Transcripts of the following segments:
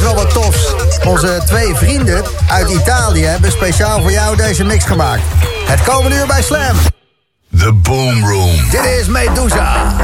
is wel wat tofs. Onze twee vrienden uit Italië hebben speciaal voor jou deze mix gemaakt. Het komende uur bij Slam. The Boom Room. Dit is Medusa.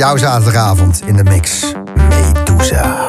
Jouw zaterdagavond in de mix. Medusa.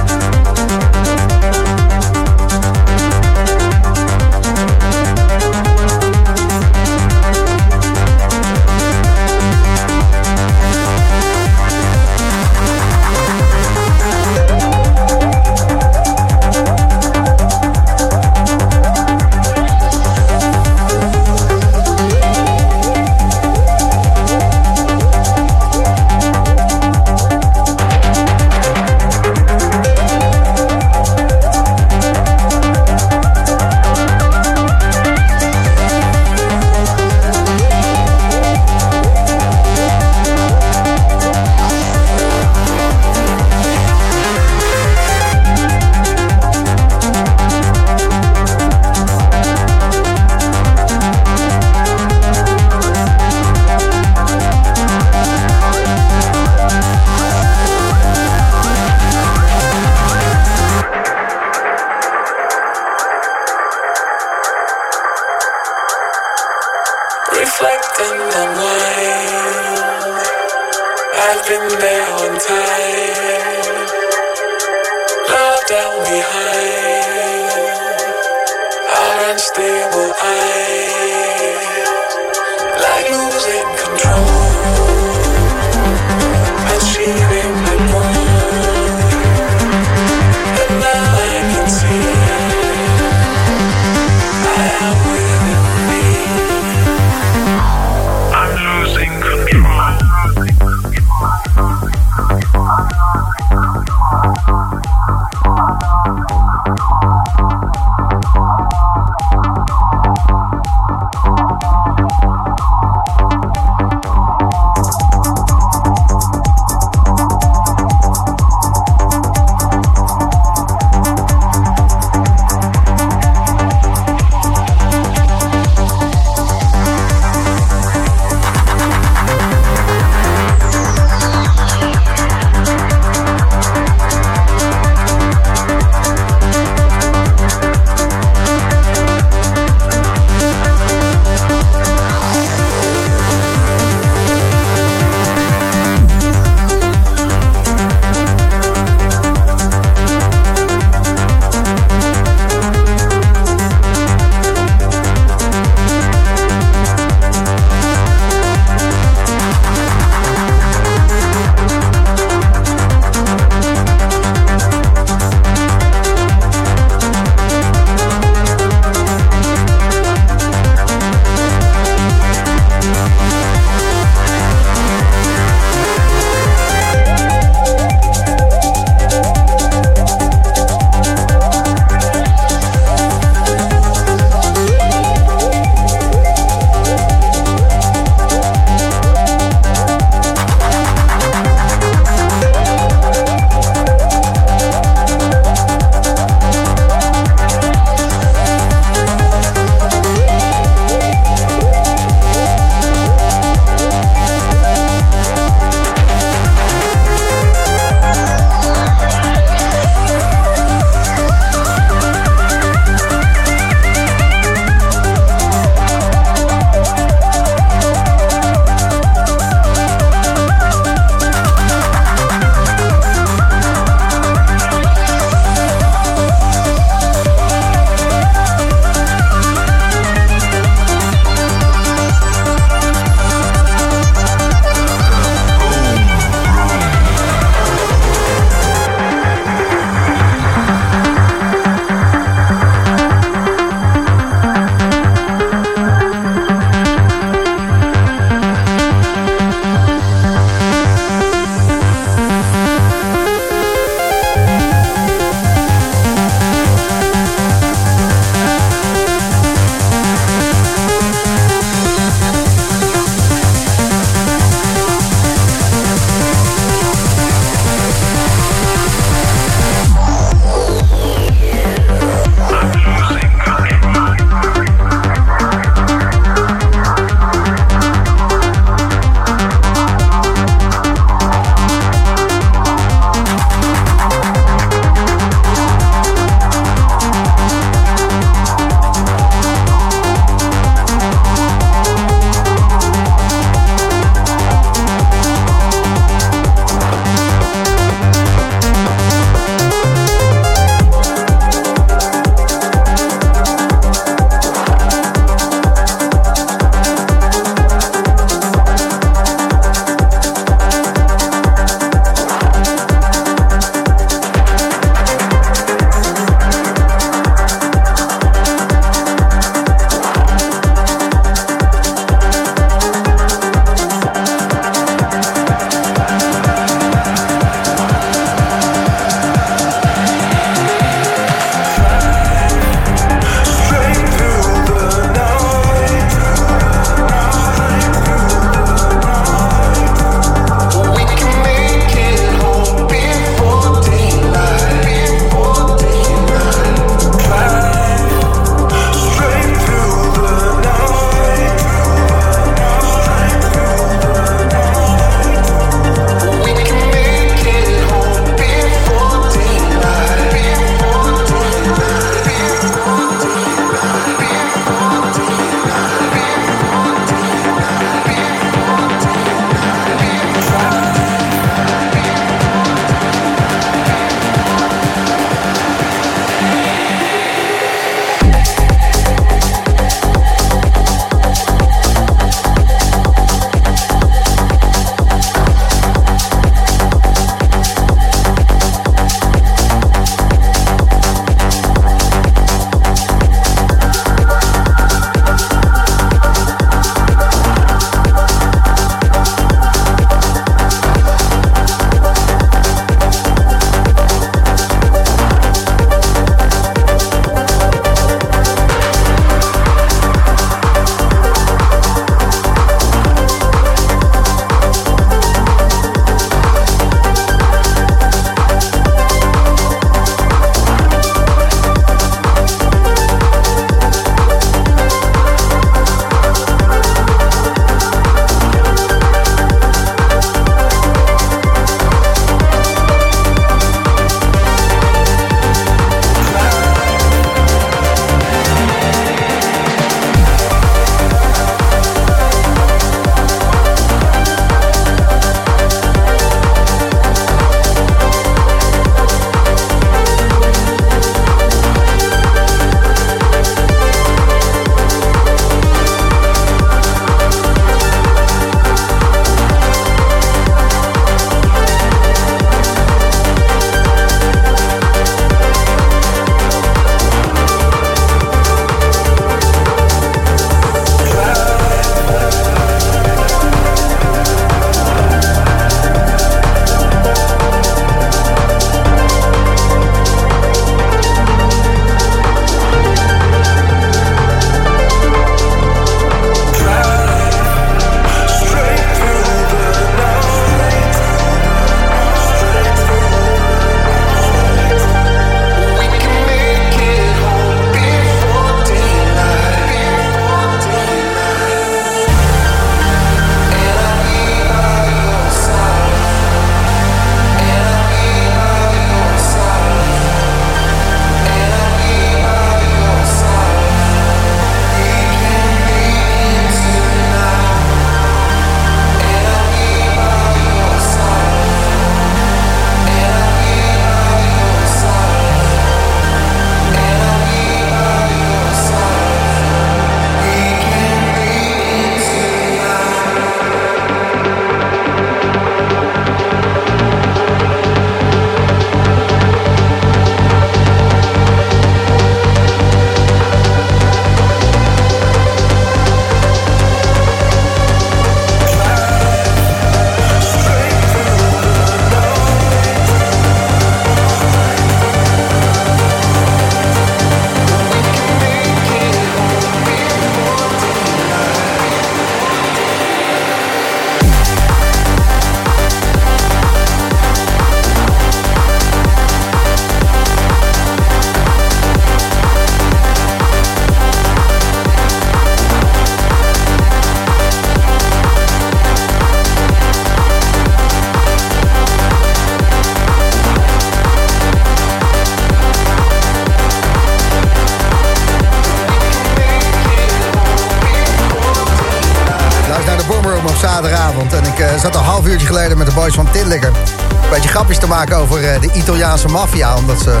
Maken over uh, de Italiaanse maffia... omdat ze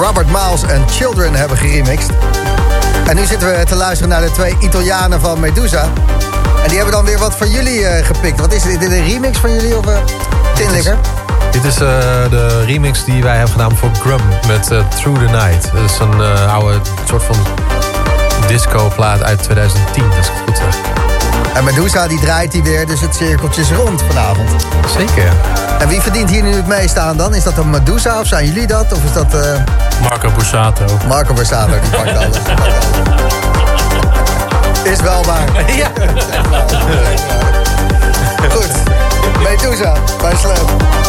Robert Miles en Children hebben geremixed. En nu zitten we te luisteren naar de twee Italianen van Medusa. En die hebben dan weer wat van jullie uh, gepikt. Wat is dit? Is dit een remix van jullie of Tinlikker? Dit is uh, de remix die wij hebben gedaan voor Grum met uh, Through the Night. Dat is een uh, oude soort van disco-plaat uit 2010, als ik het goed zeg. En Medusa die draait die weer, dus het cirkeltje is rond vanavond. Zeker. En wie verdient hier nu het meest aan dan? Is dat een Medusa of zijn jullie dat? Of is dat... Marco Borsato. Marco Borsato, die pakt alles. is wel waar. Ja. Goed. Medusa, bij Slam.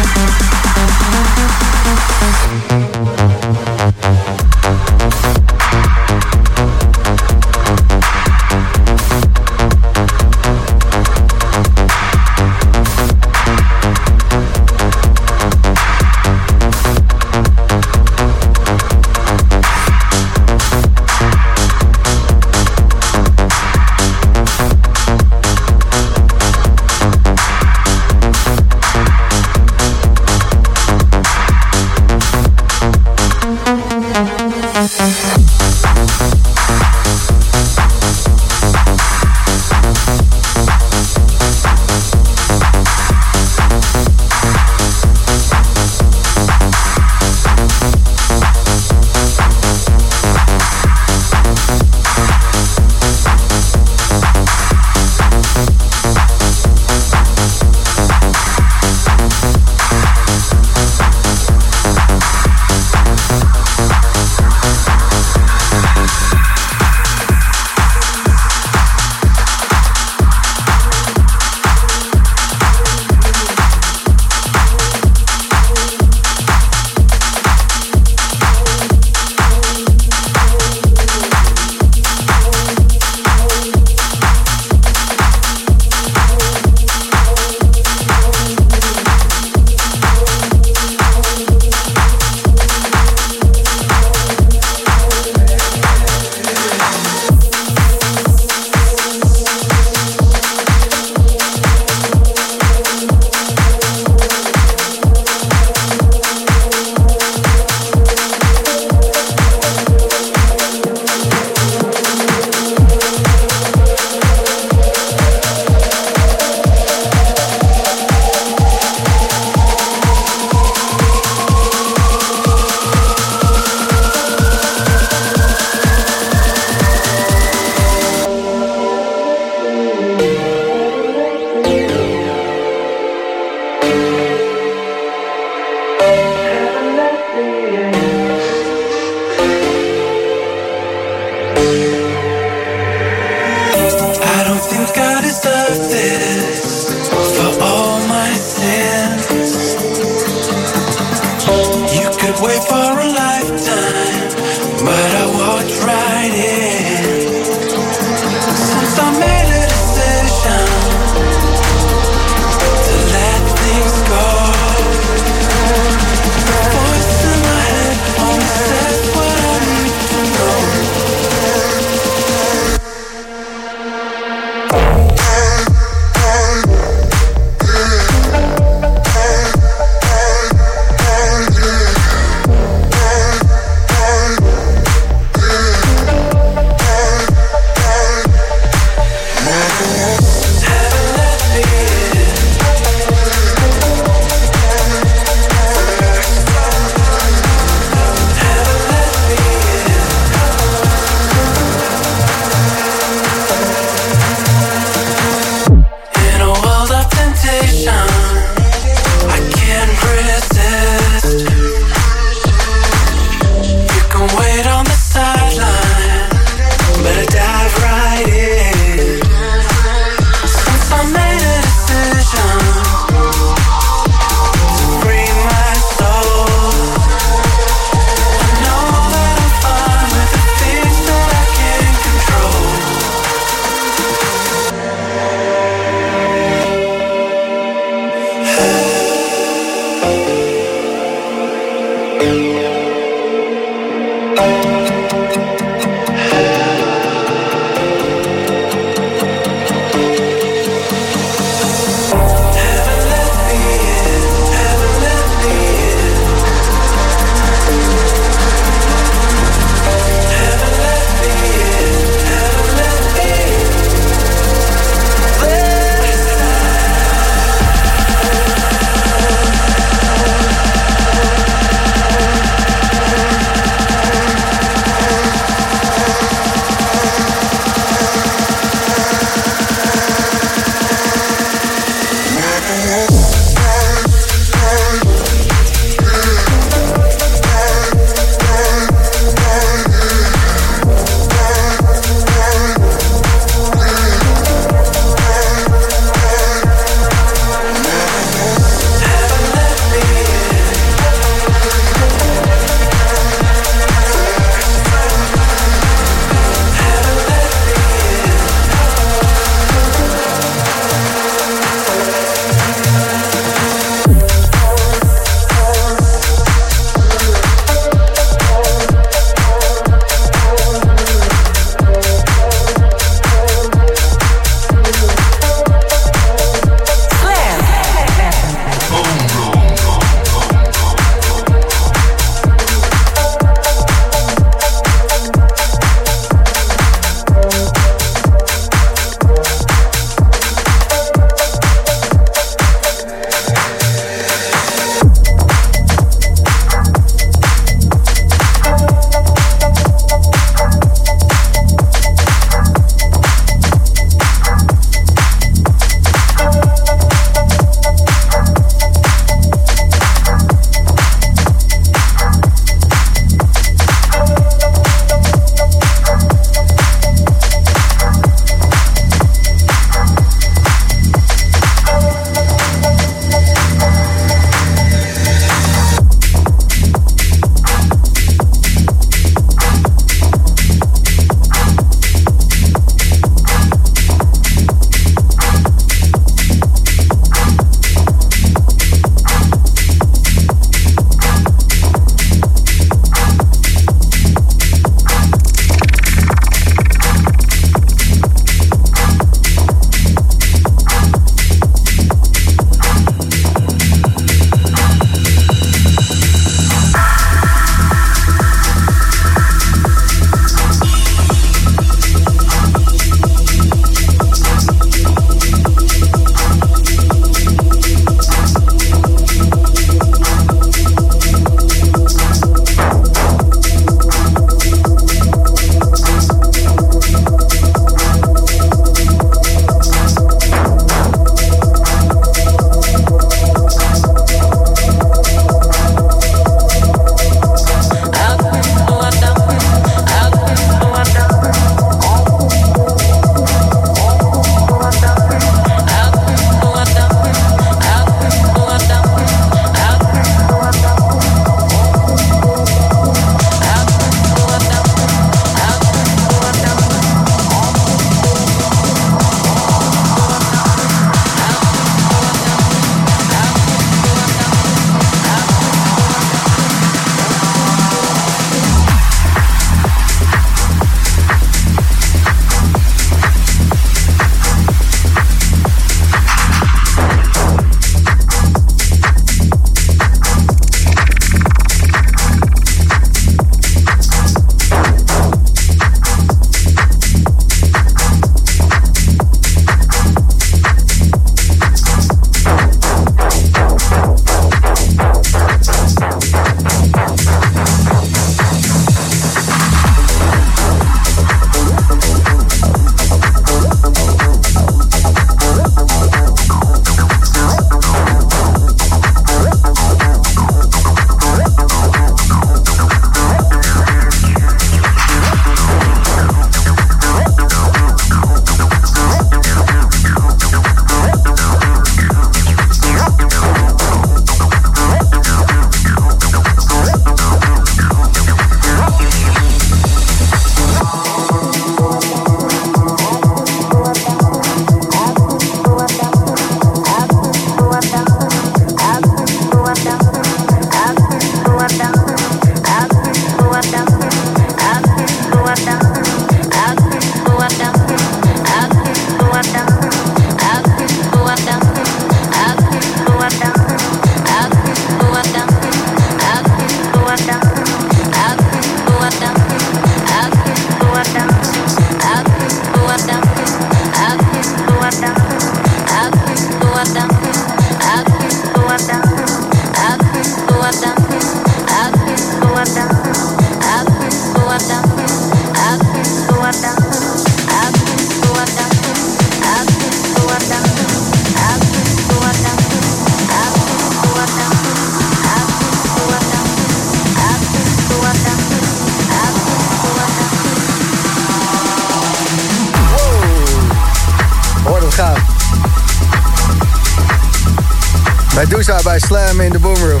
Medusa bij Slam in de Boomroom.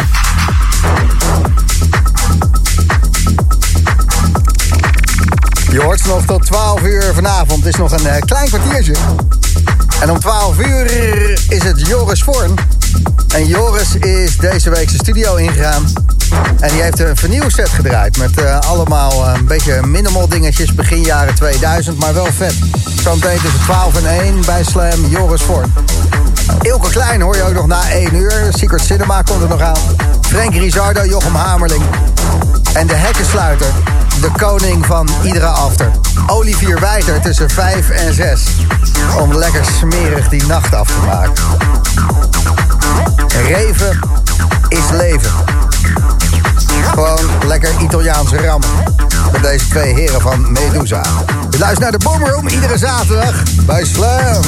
Je hoort nog tot 12 uur vanavond. Het is nog een uh, klein kwartiertje. En om 12 uur is het Joris Vorn. En Joris is deze week zijn studio ingegaan. En die heeft een vernieuwset gedraaid. Met uh, allemaal uh, een beetje minimal dingetjes. Begin jaren 2000, maar wel vet. Zometeen tussen 12 en 1 bij Slam Joris Vorn. Ilke Klein hoor je ook nog na 1 uur. Secret Cinema komt er nog aan. Frank Rizardo, Jochem Hamerling. En de hekkensluiter, de koning van iedere after. Olivier Wijter tussen 5 en 6. Om lekker smerig die nacht af te maken. Reven is leven. Gewoon lekker Italiaanse rammen. Met deze twee heren van Medusa. Je luistert naar de Boomroom iedere zaterdag bij Slam.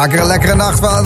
Maak er een lekkere nacht van.